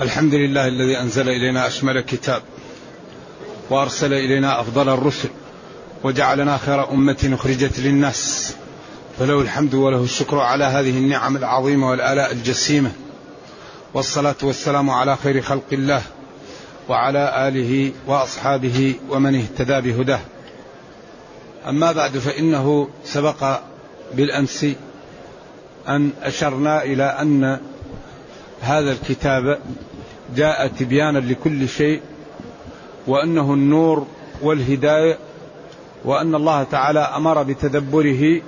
الحمد لله الذي أنزل إلينا أشمل كتاب وأرسل إلينا أفضل الرسل وجعلنا خير أمة أخرجت للناس فله الحمد وله الشكر على هذه النعم العظيمة والآلاء الجسيمة والصلاة والسلام على خير خلق الله وعلى آله وأصحابه ومن اهتدى بهداه. أما بعد فإنه سبق بالأمس أن أشرنا إلى أن هذا الكتاب جاء تبيانا لكل شيء وأنه النور والهداية وأن الله تعالى أمر بتدبره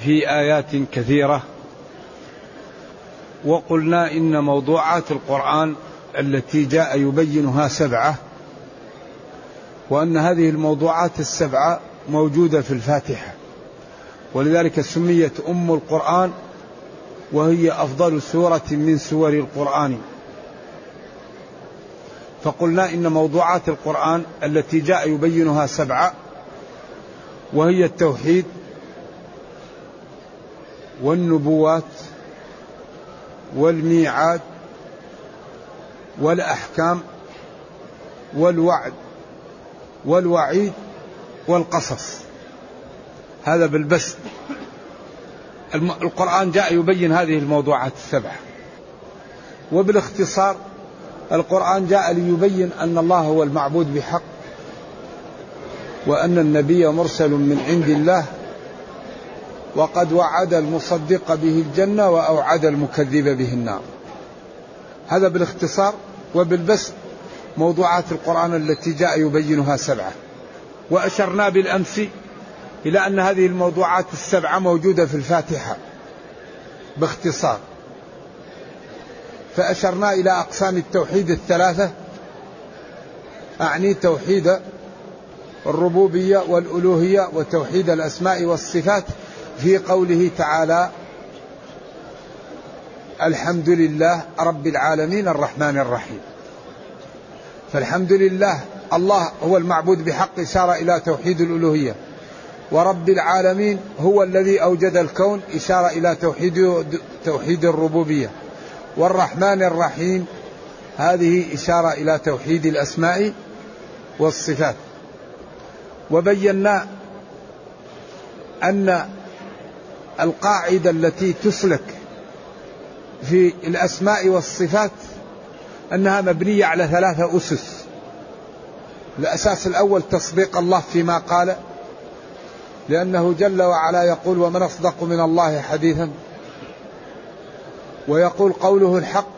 في آيات كثيرة. وقلنا إن موضوعات القرآن التي جاء يبينها سبعة وأن هذه الموضوعات السبعة موجودة في الفاتحة. ولذلك سميت أم القرآن وهي أفضل سورة من سور القرآن. فقلنا إن موضوعات القرآن التي جاء يبينها سبعة وهي التوحيد والنبوات والميعاد والأحكام والوعد والوعيد والقصص. هذا بالبسط. القرآن جاء يبين هذه الموضوعات السبعة وبالاختصار القرآن جاء ليبين أن الله هو المعبود بحق وأن النبي مرسل من عند الله وقد وعد المصدق به الجنة وأوعد المكذب به النار. هذا بالاختصار وبالبسط موضوعات القرآن التي جاء يبينها سبعة. وأشرنا بالأمس إلى أن هذه الموضوعات السبعة موجودة في الفاتحة باختصار. فأشرنا إلى أقسام التوحيد الثلاثة. أعني توحيد الربوبية والألوهية وتوحيد الأسماء والصفات في قوله تعالى الحمد لله رب العالمين الرحمن الرحيم. فالحمد لله الله هو المعبود بحق إشارة إلى توحيد الألوهية. ورب العالمين هو الذي أوجد الكون إشارة إلى توحيد توحيد الربوبية. والرحمن الرحيم هذه إشارة إلى توحيد الأسماء والصفات. وبينا أن القاعدة التي تسلك في الأسماء والصفات أنها مبنية على ثلاثة أسس. الأساس الأول تصديق الله فيما قال لأنه جل وعلا يقول ومن أصدق من الله حديثا ويقول قوله الحق.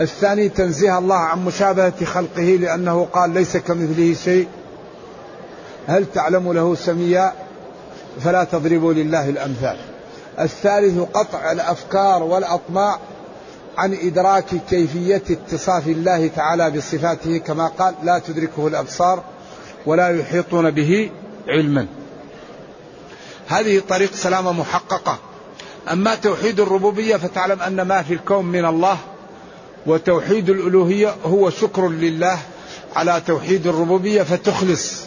الثاني تنزيه الله عن مشابهة خلقه لأنه قال ليس كمثله شيء. هل تعلم له سميا؟ فلا تضربوا لله الأمثال. الثالث قطع الأفكار والأطماع عن إدراك كيفية اتصاف الله تعالى بصفاته كما قال لا تدركه الأبصار ولا يحيطون به علما. هذه طريق سلامة محققة. أما توحيد الربوبية فتعلم أن ما في الكون من الله وتوحيد الألوهية هو شكر لله على توحيد الربوبية فتخلص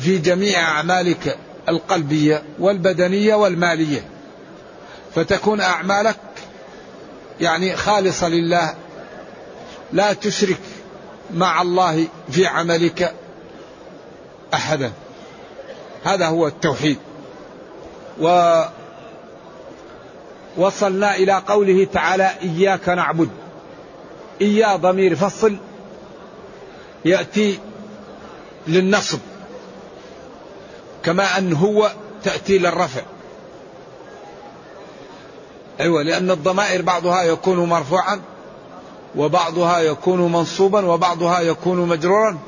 في جميع أعمالك القلبية والبدنية والمالية. فتكون أعمالك يعني خالصة لله. لا تشرك مع الله في عملك أحدا. هذا هو التوحيد. و وصلنا إلى قوله تعالى إياك نعبد. إيا ضمير فصل يأتي للنصب. كما أن هو تأتي للرفع. أيوة لأن الضمائر بعضها يكون مرفوعا وبعضها يكون منصوبا وبعضها يكون مجرورا.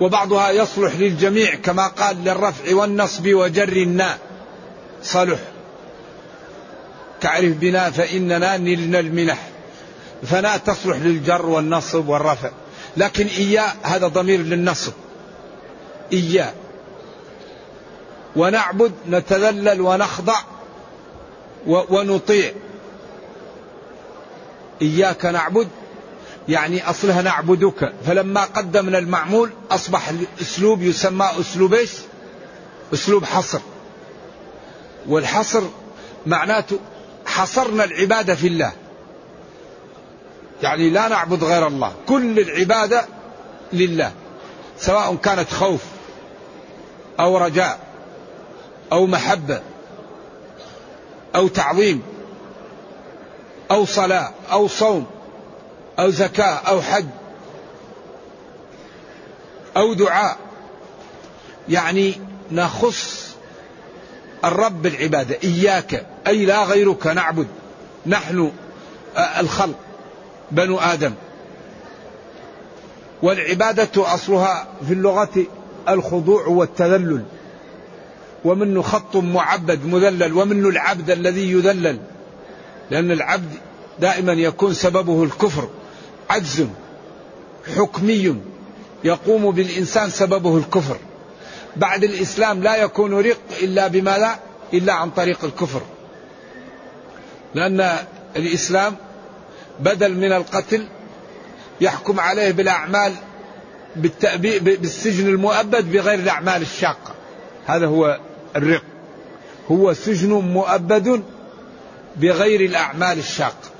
وبعضها يصلح للجميع كما قال للرفع والنصب وجر الناء صلح. تعرف بنا فإننا نلنا المنح. فنا تصلح للجر والنصب والرفع. لكن إياه هذا ضمير للنصب. إياه ونعبد نتذلل ونخضع ونطيع. إياك نعبد يعني أصلها نعبدك. فلما قدمنا المعمول أصبح الأسلوب يسمى أسلوب إيش؟ أسلوب حصر. والحصر معناته حصرنا العبادة في الله. يعني لا نعبد غير الله. كل العبادة لله. سواء كانت خوف أو رجاء أو محبة أو تعظيم أو صلاة أو صوم أو زكاة أو حج أو دعاء. يعني نخص الرب بالعبادة إياك أي لا غيرك نعبد. نحن الخلق بنو آدم. والعبادة أصلها في اللغة الخضوع والتذلل. ومنه خط معبد مذلل ومنه العبد الذي يذلل. لأن العبد دائما يكون سببه الكفر. عجز حكمي يقوم بالإنسان سببه الكفر. بعد الإسلام لا يكون رق إلا بما لا إلا عن طريق الكفر. لأن الإسلام بدل من القتل يحكم عليه بالأعمال بالسجن المؤبد بغير الأعمال الشاقة. هذا هو الرق. هو سجن مؤبد بغير الأعمال الشاقة.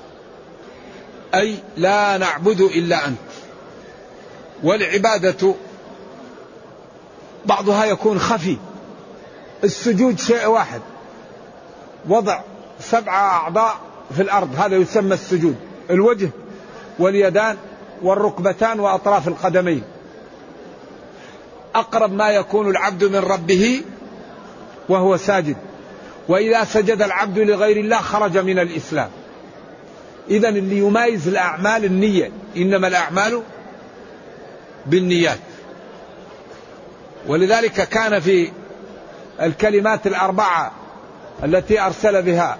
أي لا نعبد إلا أنت. والعبادة بعضها يكون خفي. السجود شيء واحد. وضع سبع أعضاء في الأرض هذا يسمى السجود. الوجه واليدان والركبتان وأطراف القدمين. أقرب ما يكون العبد من ربه وهو ساجد. وإذا سجد العبد لغير الله خرج من الإسلام. إذا اللي يمايز الأعمال النية إنما الأعمال بالنيات. ولذلك كان في الكلمات الأربعة التي أرسل بها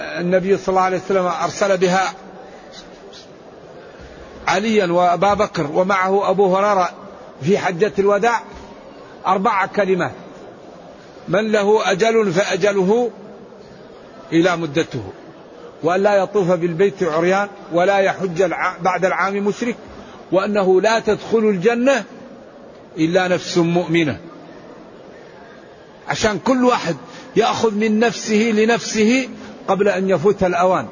النبي صلى الله عليه وسلم أرسل بها عليا وأبا بكر ومعه أبو هريرة في حجة الوداع أربع كلمات. من له أجل فأجله إلى مدته. وأن لا يطوف بالبيت عريان ولا يحج بعد العام مشرك. وأنه لا تدخل الجنة إلا نفس مؤمنة. عشان كل واحد يأخذ من نفسه لنفسه قبل أن يفوت الأوان.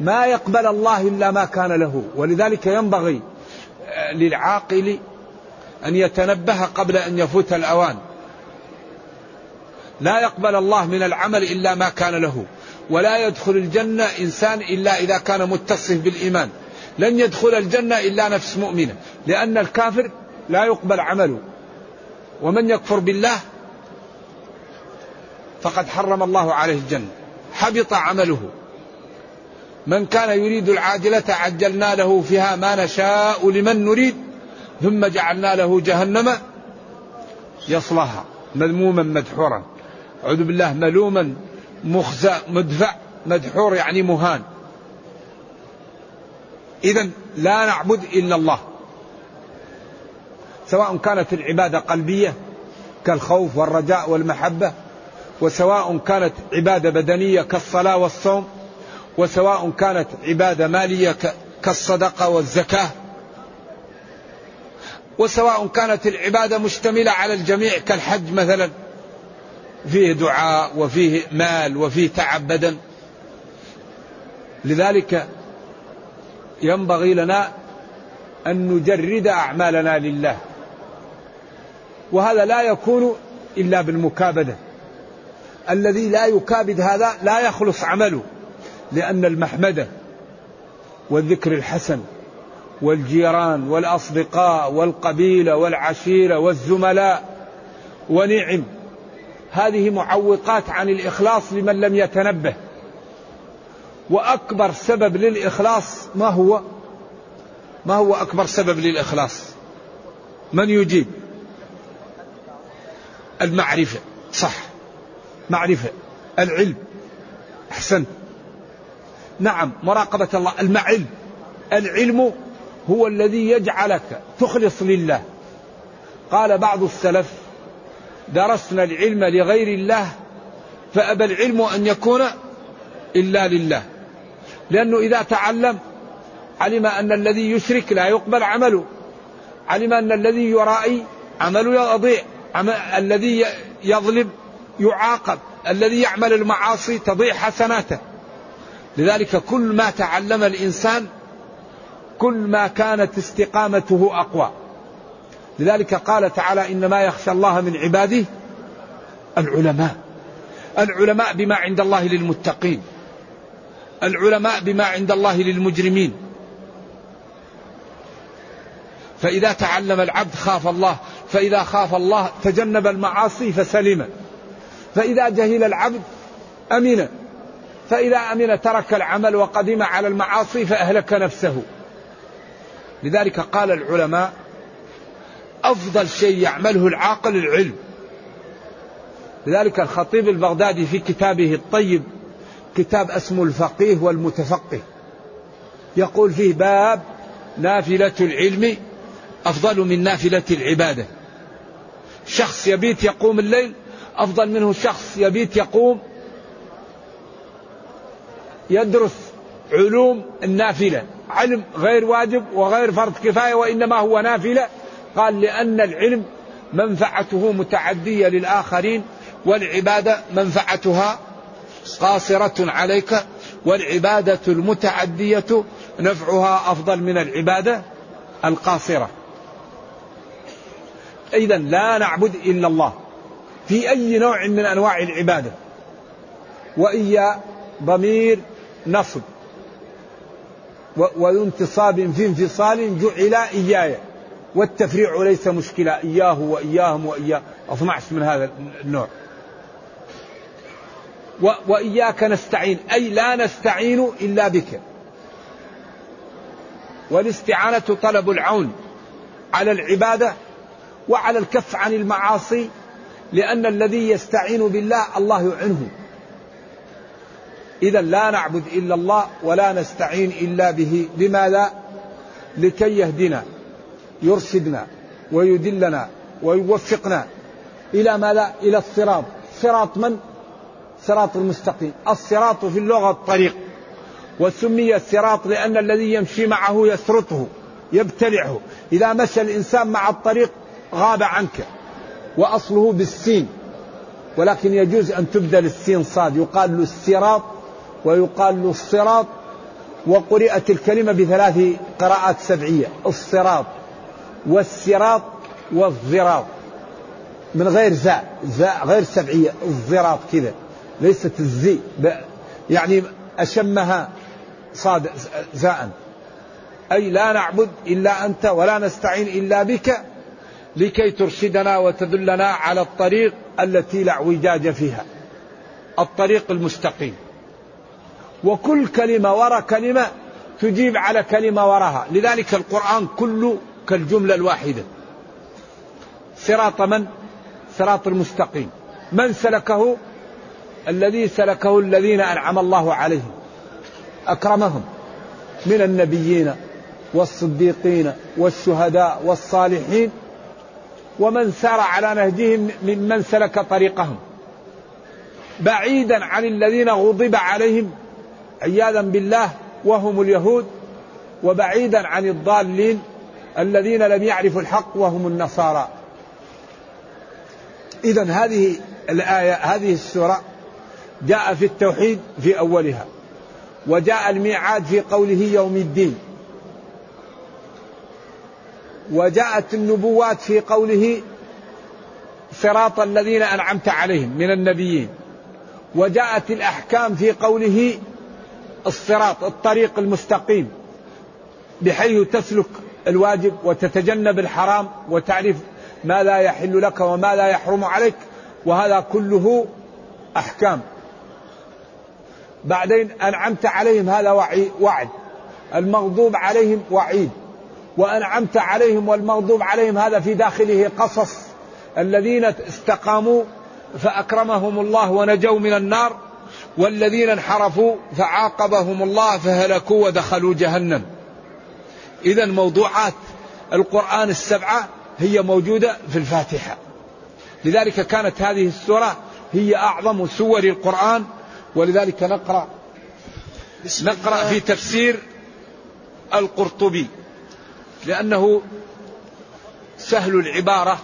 ما يقبل الله إلا ما كان له. ولذلك ينبغي للعاقل أن يتنبه قبل أن يفوت الأوان. لا يقبل الله من العمل إلا ما كان له. ولا يدخل الجنة إنسان إلا إذا كان متصف بالإيمان. لن يدخل الجنة إلا نفس مؤمنة. لأن الكافر لا يقبل عمله. ومن يكفر بالله فقد حرم الله عليه الجنة. حبط عمله. من كان يريد العاجلة عجلنا له فيها ما نشاء لمن نريد. ثم جعلنا له جهنم يصلها مذموما مدحورا. أعوذ بالله ملوما مخزى مدفع مدحور يعني مهان. إذا لا نعبد إلا الله. سواء كانت العبادة قلبية كالخوف والرجاء والمحبة وسواء كانت عبادة بدنية كالصلاة والصوم وسواء كانت عبادة مالية كالصدقة والزكاة وسواء كانت العبادة مشتملة على الجميع كالحج مثلا. فيه دعاء وفيه مال وفيه تعب بدن. لذلك ينبغي لنا أن نجرد أعمالنا لله. وهذا لا يكون إلا بالمكابدة. الذي لا يكابد هذا لا يخلص عمله لأن المحمدة والذكر الحسن والجيران والأصدقاء والقبيلة والعشيرة والزملاء ونعم هذه معوقات عن الإخلاص لمن لم يتنبه. وأكبر سبب للإخلاص ما هو؟ ما هو أكبر سبب للإخلاص؟ من يجيب؟ المعرفة صح. معرفة العلم. أحسنت. نعم مراقبة الله. المعلم. العلم هو الذي يجعلك تخلص لله. قال بعض السلف درسنا العلم لغير الله فأبى العلم أن يكون إلا لله. لأنه إذا تعلم علم أن الذي يشرك لا يقبل عمله. علم أن الذي يرائي عمله يضيع الذي يظلم يعاقب الذي يعمل المعاصي تضيع حسناته. لذلك كل ما تعلم الإنسان كل ما كانت استقامته أقوى. لذلك قال تعالى إنما يخشى الله من عباده العلماء. العلماء بما عند الله للمتقين. العلماء بما عند الله للمجرمين. فإذا تعلم العبد خاف الله فإذا خاف الله تجنب المعاصي فسلم. فإذا جهل العبد أمن. فإذا أمن ترك العمل وقدم على المعاصي فأهلك نفسه. لذلك قال العلماء أفضل شيء يعمله العاقل العلم. لذلك الخطيب البغدادي في كتابه الطيب كتاب اسمه الفقيه والمتفقه يقول فيه باب نافلة العلم أفضل من نافلة العبادة. شخص يبيت يقوم الليل أفضل منه شخص يبيت يقوم يدرس علوم النافلة. علم غير واجب وغير فرض كفاية وإنما هو نافلة. قال لأن العلم منفعته متعدية للآخرين والعبادة منفعتها قاصرة عليك والعبادة المتعدية نفعها أفضل من العبادة القاصرة. إذا لا نعبد إلا الله في أي نوع من أنواع العبادة. وإيا ضمير نصب. وذو انتصاب في انفصال جعل إياي. والتفريع ليس مشكلة. إياه وإياهم وإياه. 12 من هذا النوع. وإياك نستعين. أي لا نستعين إلا بك. والاستعانة طلب العون على العبادة وعلى الكف عن المعاصي لأن الذي يستعين بالله الله يعنه. إذا لا نعبد إلا الله ولا نستعين إلا به. لماذا؟ لكي يهدنا. يرشدنا ويدلنا ويوفقنا إلى ماذا؟ إلى الصراط. صراط من؟ صراط المستقيم. الصراط في اللغة الطريق. وسمي الصراط لأن الذي يمشي معه يسرطه يبتلعه. إذا مشى الإنسان مع الطريق غاب عنك. وأصله بالسين. ولكن يجوز أن تبدل السين صاد. يقال له الصراط ويقال له الصراط. وقرئت الكلمة بثلاث قراءات سبعية. الصراط. والسراط والضراط. من غير زاء زاء غير سبعية الضراط كذا. ليست الزي يعني أشمها صاد زاء. أي لا نعبد إلا أنت ولا نستعين إلا بك لكي ترشدنا وتدلنا على الطريق التي لا اعوجاج فيها. الطريق المستقيم. وكل كلمة وراء كلمة تجيب على كلمة وراها. لذلك القرآن كله كالجملة الواحدة. صراط من؟ صراط المستقيم. من سلكه؟ الذي سلكه الذين أنعم الله عليهم. أكرمهم. من النبيين والصديقين والشهداء والصالحين. ومن سار على نهجهم ممن سلك طريقهم. بعيدا عن الذين غضب عليهم. عياذا بالله وهم اليهود. وبعيدا عن الضالين. الذين لم يعرفوا الحق وهم النصارى. إذا هذه الآية هذه السورة جاء في التوحيد في أولها وجاء الميعاد في قوله يوم الدين. وجاءت النبوات في قوله صراط الذين أنعمت عليهم من النبيين. وجاءت الأحكام في قوله الصراط الطريق المستقيم بحيث تسلك الواجب وتتجنب الحرام وتعرف ما لا يحل لك وما لا يحرم عليك وهذا كله أحكام. بعدين أنعمت عليهم هذا وعد. المغضوب عليهم وعيد. وأنعمت عليهم والمغضوب عليهم هذا في داخله قصص. الذين استقاموا فأكرمهم الله ونجوا من النار والذين انحرفوا فعاقبهم الله فهلكوا ودخلوا جهنم. إذا موضوعات القرآن السبعة هي موجودة في الفاتحة. لذلك كانت هذه السورة هي أعظم سور القرآن ولذلك نقرأ نقرأ في تفسير القرطبي. لأنه سهل العبارة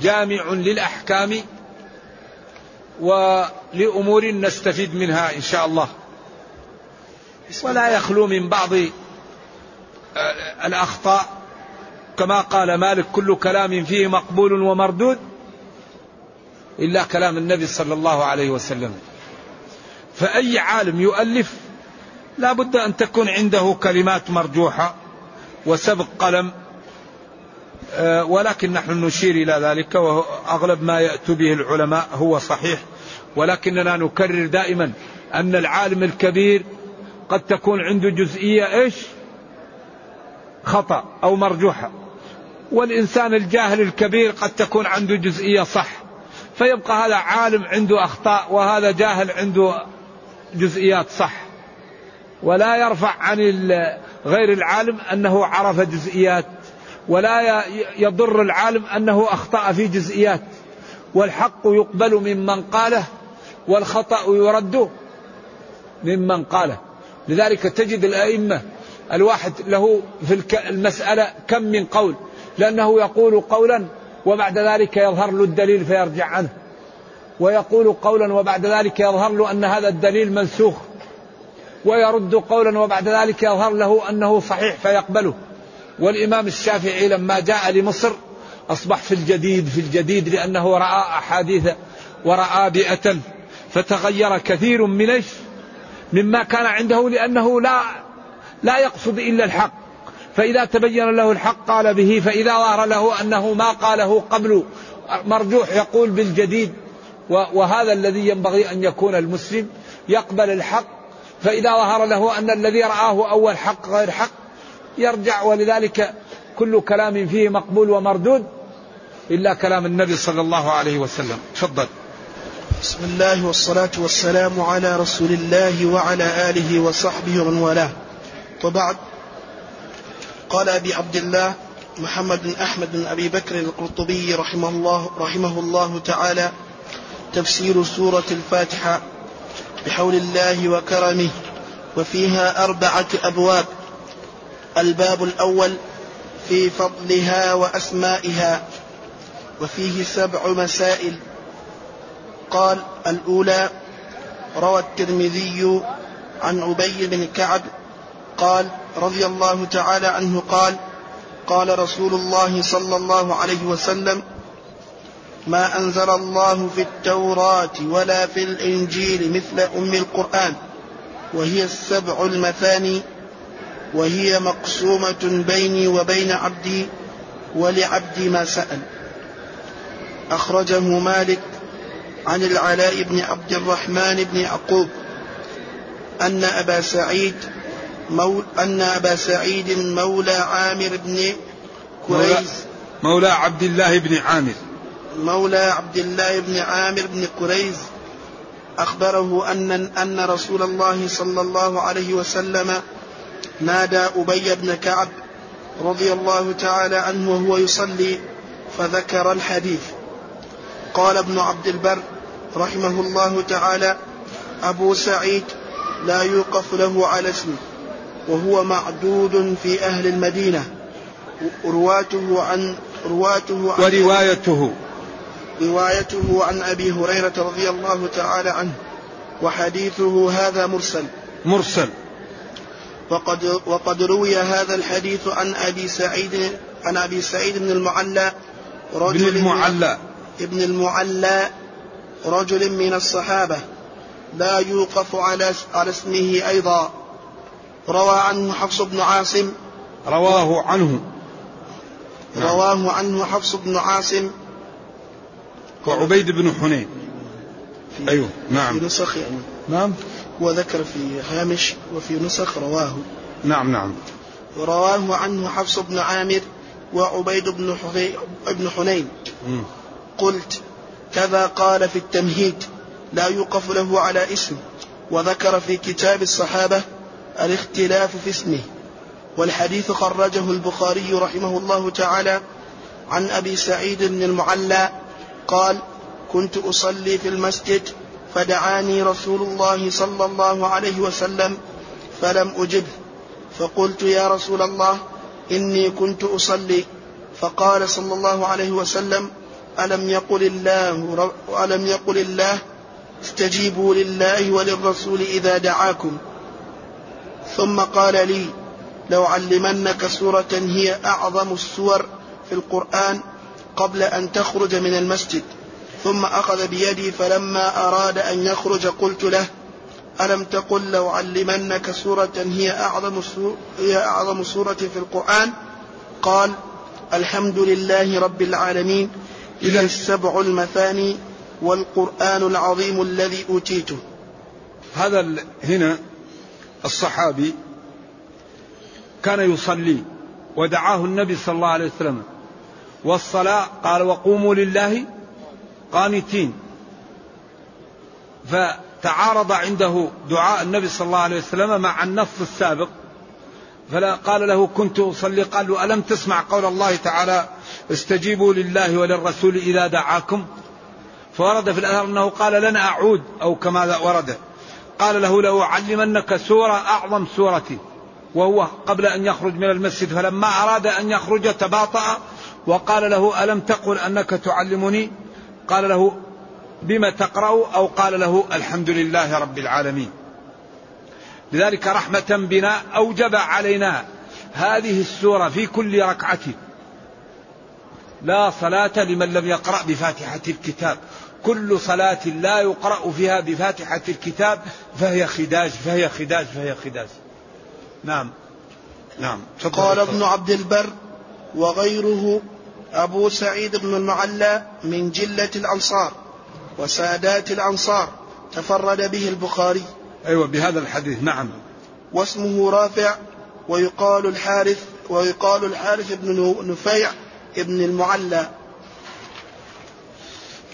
جامع للأحكام ولأمور نستفيد منها إن شاء الله. ولا يخلو من بعض الأخطاء. كما قال مالك كل كلام فيه مقبول ومردود إلا كلام النبي صلى الله عليه وسلم. فأي عالم يؤلف لا بد أن تكون عنده كلمات مرجوحة وسبق قلم آه، ولكن نحن نشير إلى ذلك وأغلب ما يأتي به العلماء هو صحيح. ولكننا نكرر دائما أن العالم الكبير قد تكون عنده جزئية إيش؟ خطأ أو مرجوحة والإنسان الجاهل الكبير قد تكون عنده جزئية صح فيبقى هذا عالم عنده أخطاء وهذا جاهل عنده جزئيات صح. ولا يرفع عن غير العالم أنه عرف جزئيات ولا يضر العالم أنه أخطأ في جزئيات. والحق يقبل ممن قاله والخطأ يرد ممن قاله. لذلك تجد الأئمة الواحد له في المسألة كم من قول لأنه يقول قولا وبعد ذلك يظهر له الدليل فيرجع عنه. ويقول قولا وبعد ذلك يظهر له أن هذا الدليل منسوخ. ويرد قولا وبعد ذلك يظهر له أنه صحيح فيقبله. والإمام الشافعي لما جاء لمصر أصبح في الجديد في الجديد لأنه رأى أحاديث ورأى بيئة. فتغير كثير من؟ مما كان عنده لأنه لا لا يقصد إلا الحق. فإذا تبين له الحق قال به فإذا ظهر له أنه ما قاله قبل مرجوح يقول بالجديد وهذا الذي ينبغي أن يكون المسلم يقبل الحق. فإذا ظهر له أن الذي رآه أول حق غير حق يرجع ولذلك كل كلام فيه مقبول ومردود إلا كلام النبي صلى الله عليه وسلم. تفضل. بسم الله والصلاة والسلام على رسول الله وعلى آله وصحبه ومن والاه. وبعد قال أبي عبد الله محمد بن أحمد بن أبي بكر القرطبي رحمه الله, رحمه الله تعالى تفسير سورة الفاتحة بحول الله وكرمه وفيها أربعة أبواب. الباب الأول في فضلها وأسمائها وفيه سبع مسائل. قال الأولى روى الترمذي عن أبي بن كعب قال رضي الله تعالى عنه قال قال رسول الله صلى الله عليه وسلم ما أنزل الله في التوراة ولا في الإنجيل مثل أم القرآن وهي السبع المثاني وهي مقسومة بيني وبين عبدي ولعبدي ما سأل. أخرجه مالك عن العلاء بن عبد الرحمن بن يعقوب أن أبا سعيد مول أن أبا سعيد مولى عامر بن كريز مولى عبد الله بن عامر. مولى عبد الله بن عامر بن كريز أخبره أن أن رسول الله صلى الله عليه وسلم نادى أبي بن كعب رضي الله تعالى عنه وهو يصلي فذكر الحديث. قال ابن عبد البر رحمه الله تعالى أبو سعيد لا يوقف له على اسمه. وهو معدود في أهل المدينة رواته عن رواته عن وروايته. روايته عن أبي هريرة رضي الله تعالى عنه وحديثه هذا مرسل. مرسل. وقد وقد روي هذا الحديث عن أبي سعيد عن أبي سعيد بن المعلى رجل ابن المعلى. ابن المعلى رجل من الصحابة لا يوقف على على اسمه أيضا. روى عنه حفص بن عاصم. رواه عنه. نعم. رواه عنه حفص بن عاصم. وعبيد بن حنين. أيوه نعم. في نسخ يعني. نعم. وذكر في هامش وفي نسخ رواه. نعم نعم. رواه عنه حفص بن عامر وعبيد بن ابن حنين. قلت كذا قال في التمهيد لا يوقف له على اسم. وذكر في كتاب الصحابة الاختلاف في اسمه والحديث خرجه البخاري رحمه الله تعالى عن أبي سعيد بن المعلى قال كنت أصلي في المسجد فدعاني رسول الله صلى الله عليه وسلم فلم أجبه فقلت يا رسول الله إني كنت أصلي. فقال صلى الله عليه وسلم ألم يقل الله ألم يقل الله استجيبوا لله وللرسول إذا دعاكم. ثم قال لي لو علمنك سورة هي أعظم السور في القرآن قبل أن تخرج من المسجد ثم أخذ بيدي فلما أراد أن يخرج قلت له ألم تقل لو علمنك سورة هي أعظم هي أعظم سورة في القرآن؟ قال الحمد لله رب العالمين إذا السبع المثاني والقرآن العظيم الذي أوتيته. هذا هنا الصحابي كان يصلي ودعاه النبي صلى الله عليه وسلم. والصلاة قال وقوموا لله قانتين. فتعارض عنده دعاء النبي صلى الله عليه وسلم مع النص السابق. فلا قال له كنت أصلي. قال له ألم تسمع قول الله تعالى استجيبوا لله وللرسول إذا دعاكم؟ فورد في الأثر أنه قال لن أعود أو كما ورد. قال له لو علمنك سورة أعظم سورتي وهو قبل أن يخرج من المسجد فلما أراد أن يخرج تباطأ وقال له ألم تقل أنك تعلمني؟ قال له بما تقرأ؟ أو قال له الحمد لله رب العالمين. لذلك رحمة بنا أوجب علينا هذه السورة في كل ركعة. لا صلاة لمن لم يقرأ بفاتحة الكتاب. كل صلاة لا يقرأ فيها بفاتحة الكتاب فهي خداج فهي خداج فهي خداج. نعم. نعم. قال ابن عبد البر وغيره أبو سعيد بن المعلى من جلة الأنصار وسادات الأنصار تفرد به البخاري. أيوة بهذا الحديث. نعم. واسمه رافع ويقال الحارث ويقال الحارث بن نفيع ابن المعلى.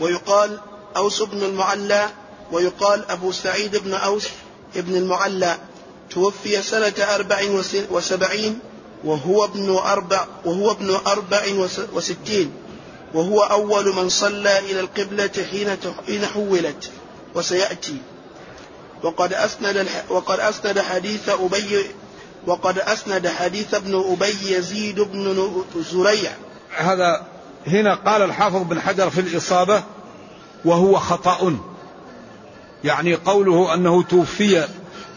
ويقال أوس بن المعلى ويقال أبو سعيد بن أوس ابن المعلى. توفي سنة أربع وسبعين وهو ابن أربع وهو ابن أربع وستين. وهو أول من صلى إلى القبلة حين حين حولت وسيأتي. وقد أسند وقد أسند حديث أبي وقد أسند حديث ابن أبي يزيد بن زريع. هذا هنا قال الحافظ بن حجر في الإصابة وهو خطأ. يعني قوله أنه توفي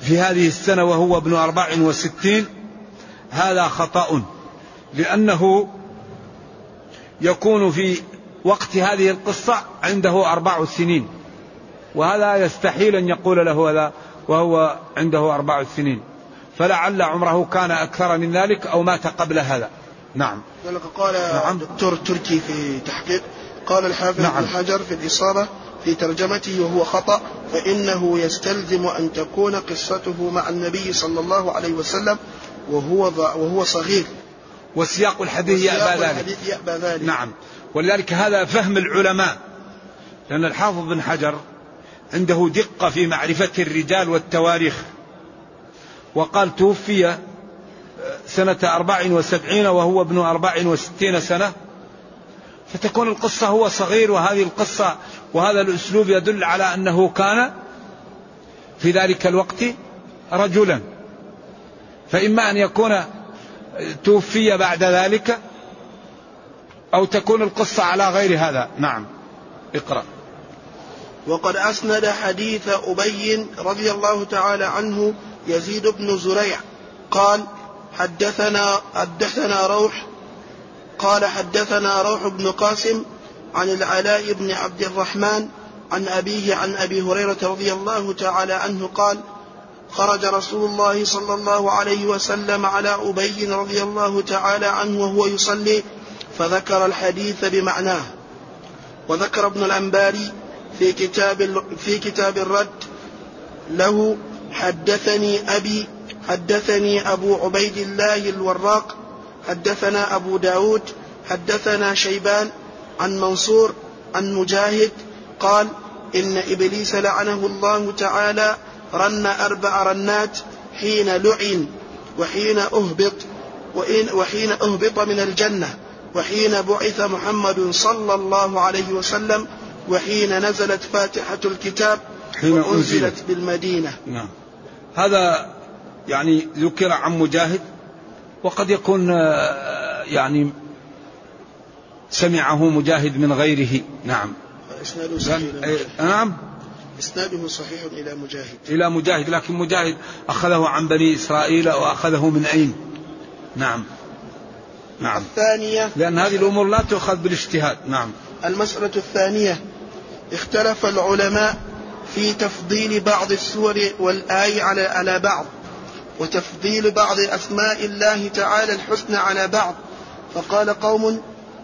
في هذه السنة وهو ابن أربع وستين هذا خطأ لأنه يكون في وقت هذه القصة عنده أربع سنين وهذا يستحيل أن يقول له هذا وهو عنده أربع سنين. فلعل عمره كان أكثر من ذلك أو مات قبل هذا. نعم قال نعم. دكتور تركي في تحقيق قال الحافظ نعم. حجر في الإصابة في ترجمته وهو خطأ فإنه يستلزم أن تكون قصته مع النبي صلى الله عليه وسلم وهو وهو صغير وسياق الحديث يأبى ذلك. يأبى ذلك نعم ولذلك هذا فهم العلماء لأن الحافظ بن حجر عنده دقة في معرفة الرجال والتواريخ وقال توفي سنة أربع وسبعين وهو ابن أربع وستين سنة. فتكون القصة هو صغير وهذه القصة وهذا الأسلوب يدل على أنه كان في ذلك الوقت رجلا. فإما أن يكون توفي بعد ذلك أو تكون القصة على غير هذا. نعم. اقرأ. وقد أسند حديث أبي رضي الله تعالى عنه يزيد بن زريع قال حدثنا حدثنا روح قال حدثنا روح بن قاسم عن العلاء بن عبد الرحمن عن أبيه عن أبي هريرة رضي الله تعالى عنه قال خرج رسول الله صلى الله عليه وسلم على أبي رضي الله تعالى عنه وهو يصلي فذكر الحديث بمعناه. وذكر ابن الأنباري في كتاب في كتاب الرد له حدثني أبي حدثني أبو عبيد الله الوراق حدثنا أبو داود حدثنا شيبان عن منصور عن مجاهد قال إن إبليس لعنه الله تعالى رن أربع رنات حين لعن وحين أهبط وحين أهبط من الجنة وحين بعث محمد صلى الله عليه وسلم وحين نزلت فاتحة الكتاب حين وأنزلت بالمدينة. نعم. هذا يعني ذكر عن مجاهد وقد يكون آه، يعني سمعه مجاهد من غيره. نعم. إسناده صحيح. نعم. إسناده صحيح إلى مجاهد. إلى مجاهد لكن مجاهد أخذه عن بني إسرائيل وأخذه من أين؟ نعم. نعم. الثانية. لأن هذه الأمور لا تؤخذ بالاجتهاد. نعم. المسألة الثانية اختلف العلماء في تفضيل بعض السور والآي على على بعض. وتفضيل بعض أسماء الله تعالى الحسنى على بعض. فقال قوم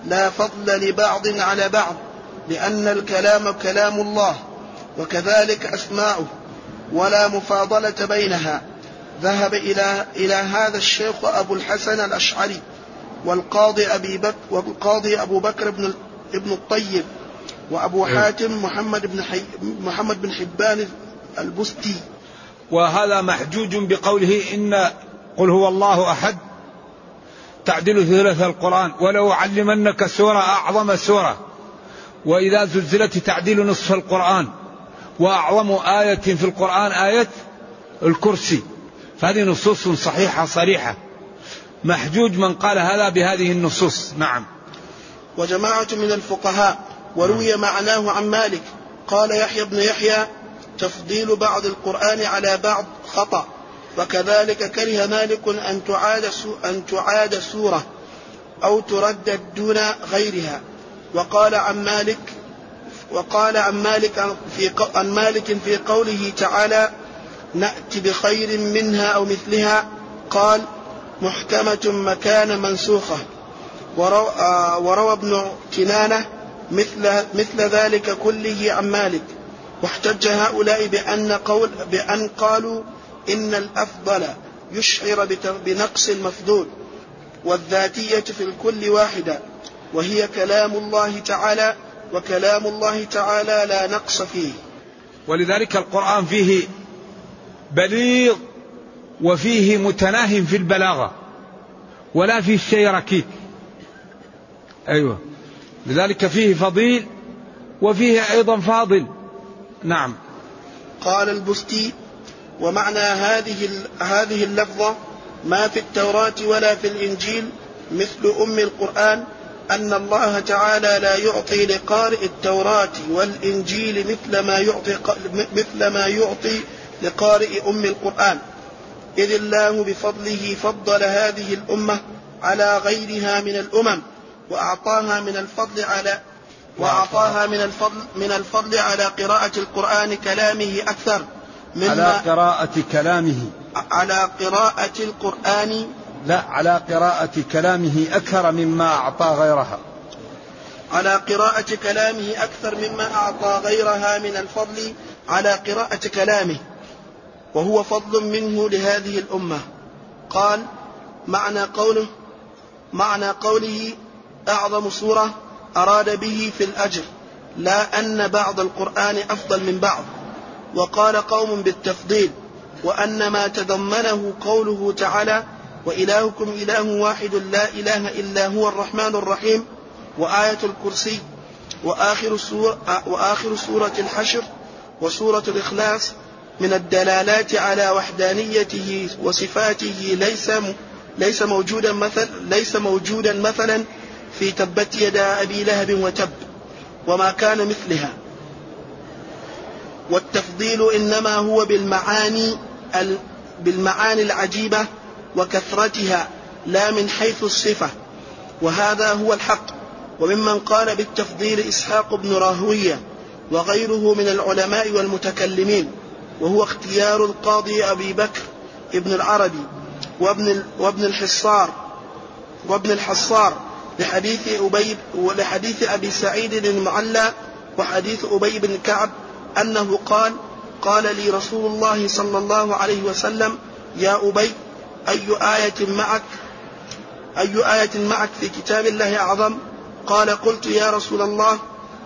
لا فضل لبعض على بعض لأن الكلام كلام الله وكذلك أسماؤه ولا مفاضلة بينها. ذهب إلى إلى هذا الشيخ أبو الحسن الأشعري والقاضي أبي بكر والقاضي أبو بكر بن ابن الطيب وأبو إيه. حاتم محمد بن حي محمد بن حبان البستي. وهذا محجوج بقوله إن قل هو الله أحد. تعدل ثلث القرآن ولو علمنك سورة أعظم سورة. وإذا زلزلت تعديل نصف القرآن. وأعظم آية في القرآن آية الكرسي. فهذه نصوص صحيحة صريحة. محجوج من قال هذا بهذه النصوص. نعم. وجماعة من الفقهاء وروي معناه عن مالك. قال يحيى بن يحيى تفضيل بعض القرآن على بعض خطأ. وكذلك كره مالك أن تعاد أن تعاد سورة أو تردد دون غيرها. وقال عن مالك وقال عن مالك في عن مالك في قوله تعالى نأتي بخير منها أو مثلها قال محكمة مكان منسوخة وروى, آه، ابن كنانة مثل, مثل ذلك كله عن مالك. واحتج هؤلاء بأن, قول بأن قالوا إن الأفضل يشعر بنقص المفضول والذاتية في الكل واحدة وهي كلام الله تعالى وكلام الله تعالى لا نقص فيه. ولذلك القرآن فيه بليغ وفيه متناهم في البلاغة ولا فيه شيء ركيك. أيوة. لذلك فيه فضيل وفيه أيضا فاضل. نعم. قال البستي ومعنى هذه هذه اللفظة ما في التوراة ولا في الإنجيل مثل أم القرآن أن الله تعالى لا يعطي لقارئ التوراة والإنجيل مثل ما يعطي مثل ما يعطي لقارئ أم القرآن. إذ الله بفضله فضل هذه الأمة على غيرها من الأمم وأعطاها من الفضل على وأعطاها من الفضل من الفضل على قراءة القرآن كلامه أكثر مما على قراءة كلامه. على قراءة القرآن. لا على قراءة كلامه أكثر مما أعطى غيرها. على قراءة كلامه أكثر مما أعطى غيرها من الفضل على قراءة كلامه. وهو فضل منه لهذه الأمة. قال معنى قوله معنى قوله أعظم سورة أراد به في الأجر لا أن بعض القرآن أفضل من بعض. وقال قوم بالتفضيل وأن ما تضمنه قوله تعالى وإلهكم إله واحد لا إله إلا هو الرحمن الرحيم وآية الكرسي وآخر سورة, وآخر سورة الحشر وسورة الإخلاص من الدلالات على وحدانيته وصفاته ليس ليس موجودا مثل ليس موجودا مثلا في تبت يدا أبي لهب وتب وما كان مثلها. والتفضيل إنما هو بالمعاني بالمعاني العجيبة وكثرتها لا من حيث الصفة. وهذا هو الحق. وممن قال بالتفضيل إسحاق بن راهوية وغيره من العلماء والمتكلمين وهو اختيار القاضي أبي بكر ابن العربي وابن وابن الحصار وابن الحصار لحديث أبي ولحديث أبي سعيد المعلى وحديث أبي بن كعب أنه قال قال لي رسول الله صلى الله عليه وسلم يا أبي أي آية معك؟ أي آية معك في كتاب الله أعظم؟ قال قلت يا رسول الله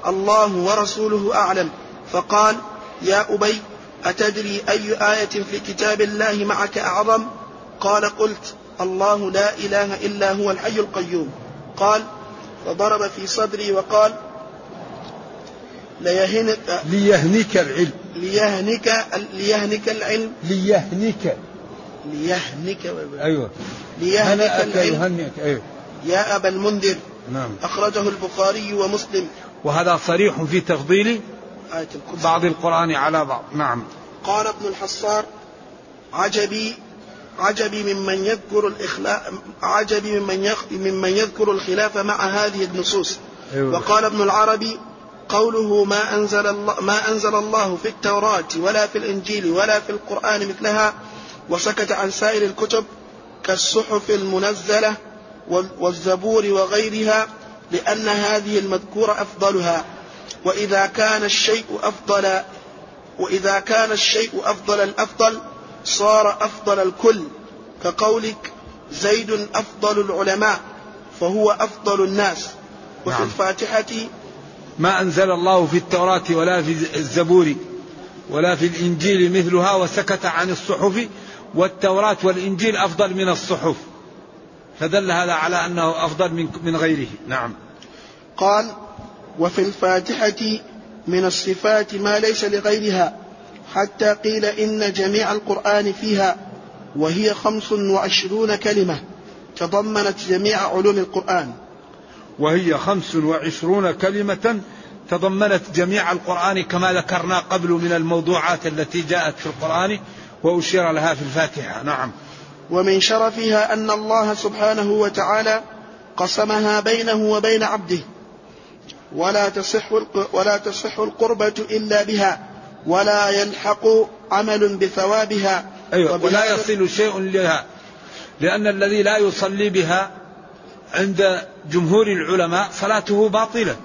الله ورسوله أعلم. فقال يا أبي أتدري أي آية في كتاب الله معك أعظم؟ قال قلت الله لا إله إلا هو الحي القيوم. قال فضرب في صدري وقال ليهنك ليهنك العلم. ليهنك ليهنك العلم. ليهنك. ليهنك أيوه. ليهنك العلم. أيوه. يا أبا المنذر. نعم. أخرجه البخاري ومسلم. وهذا صريح في تفضيل آية الكرسي بعض القرآن على بعض. نعم. قال ابن الحصار عجبي عجبي ممن يذكر الإخلاء عجبي ممن يخ ممن يذكر الخلاف مع هذه النصوص أيوة. وقال ابن العربي قوله ما أنزل الله ما أنزل الله في التوراة ولا في الإنجيل ولا في القرآن مثلها وسكت عن سائر الكتب كالصحف المنزلة والزبور وغيرها لأن هذه المذكورة أفضلها وإذا كان الشيء أفضل وإذا كان الشيء أفضل الأفضل صار أفضل الكل. كقولك زيد أفضل العلماء فهو أفضل الناس. وفي نعم. الفاتحة ما أنزل الله في التوراة ولا في الزبور ولا في الإنجيل مثلها وسكت عن الصحف والتوراة والإنجيل أفضل من الصحف. فدل هذا على أنه أفضل من من غيره. نعم. قال وفي الفاتحة من الصفات ما ليس لغيرها. حتى قيل إن جميع القرآن فيها وهي خمس وعشرون كلمة تضمنت جميع علوم القرآن. وهي خمس وعشرون كلمة تضمنت جميع القرآن كما ذكرنا قبل من الموضوعات التي جاءت في القرآن وأشير لها في الفاتحة. نعم. ومن شرفها أن الله سبحانه وتعالى قسمها بينه وبين عبده. ولا تصح ولا تصح القربة إلا بها. ولا يلحق عمل بثوابها أيوة ولا يصل شيء لها لأن الذي لا يصلي بها عند جمهور العلماء صلاته باطلة.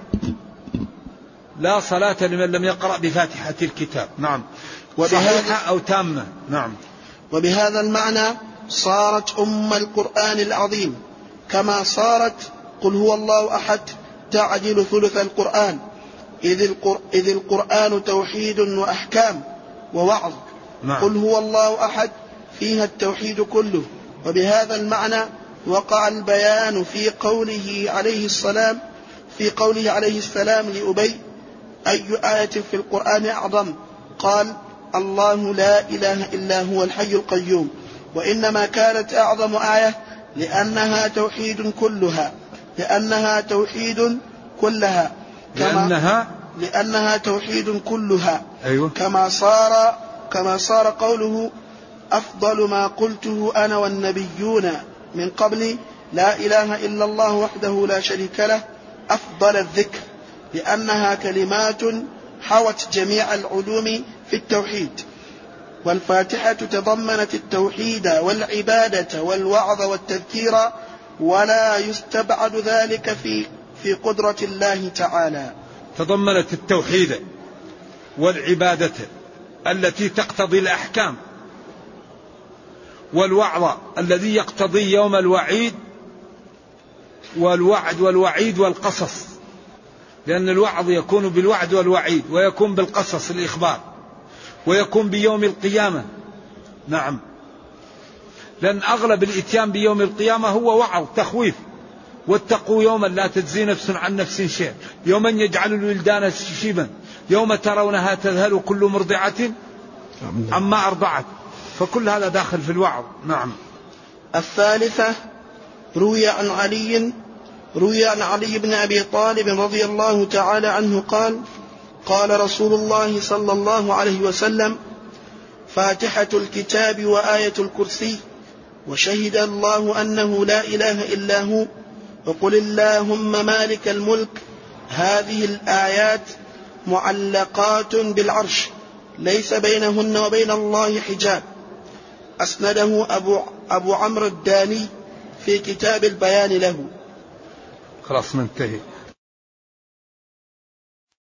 لا صلاة لمن لم يقرأ بفاتحة الكتاب. نعم. صحيحة أو تامة. نعم. وبهذا المعنى صارت أم القرآن العظيم كما صارت قل هو الله أحد تعدل ثلث القرآن. إذ, القر... إذ القرآن توحيد وأحكام ووعظ. نعم. قل هو الله أحد فيها التوحيد كله. وبهذا المعنى وقع البيان في قوله عليه السلام في قوله عليه السلام لأبي أي آية في القرآن أعظم؟ قال الله لا إله إلا هو الحي القيوم. وإنما كانت أعظم آية لأنها توحيد كلها لأنها توحيد كلها. لأنها لأنها توحيد كلها. أيوة. كما صار كما صار قوله أفضل ما قلته أنا والنبيون من قبل لا إله إلا الله وحده لا شريك له أفضل الذكر لأنها كلمات حوت جميع العلوم في التوحيد. والفاتحة تضمنت التوحيد والعبادة والوعظ والتذكير ولا يستبعد ذلك في في قدرة الله تعالى. تضمنت التوحيد والعبادة التي تقتضي الأحكام والوعظ الذي يقتضي يوم الوعيد والوعد والوعيد والقصص. لأن الوعظ يكون بالوعد والوعيد ويكون بالقصص الإخبار ويكون بيوم القيامة. نعم. لأن أغلب الإتيان بيوم القيامة هو وعظ تخويف. واتقوا يوما لا تجزي نفس عن نفس شيء. يوما يجعل الولدان شيبا. يوم ترونها تذهل كل مرضعة عما أرضعت. فكل هذا داخل في الوعظ. نعم. الثالثة روي عن علي روي عن علي بن أبي طالب رضي الله تعالى عنه قال قال رسول الله صلى الله عليه وسلم فاتحة الكتاب وآية الكرسي وشهد الله أنه لا إله إلا هو وقل اللهم مالك الملك. هذه الآيات معلقات بالعرش. ليس بينهن وبين الله حجاب. أسنده أبو, أبو عمرو الداني في كتاب البيان له. خلاص ننتهي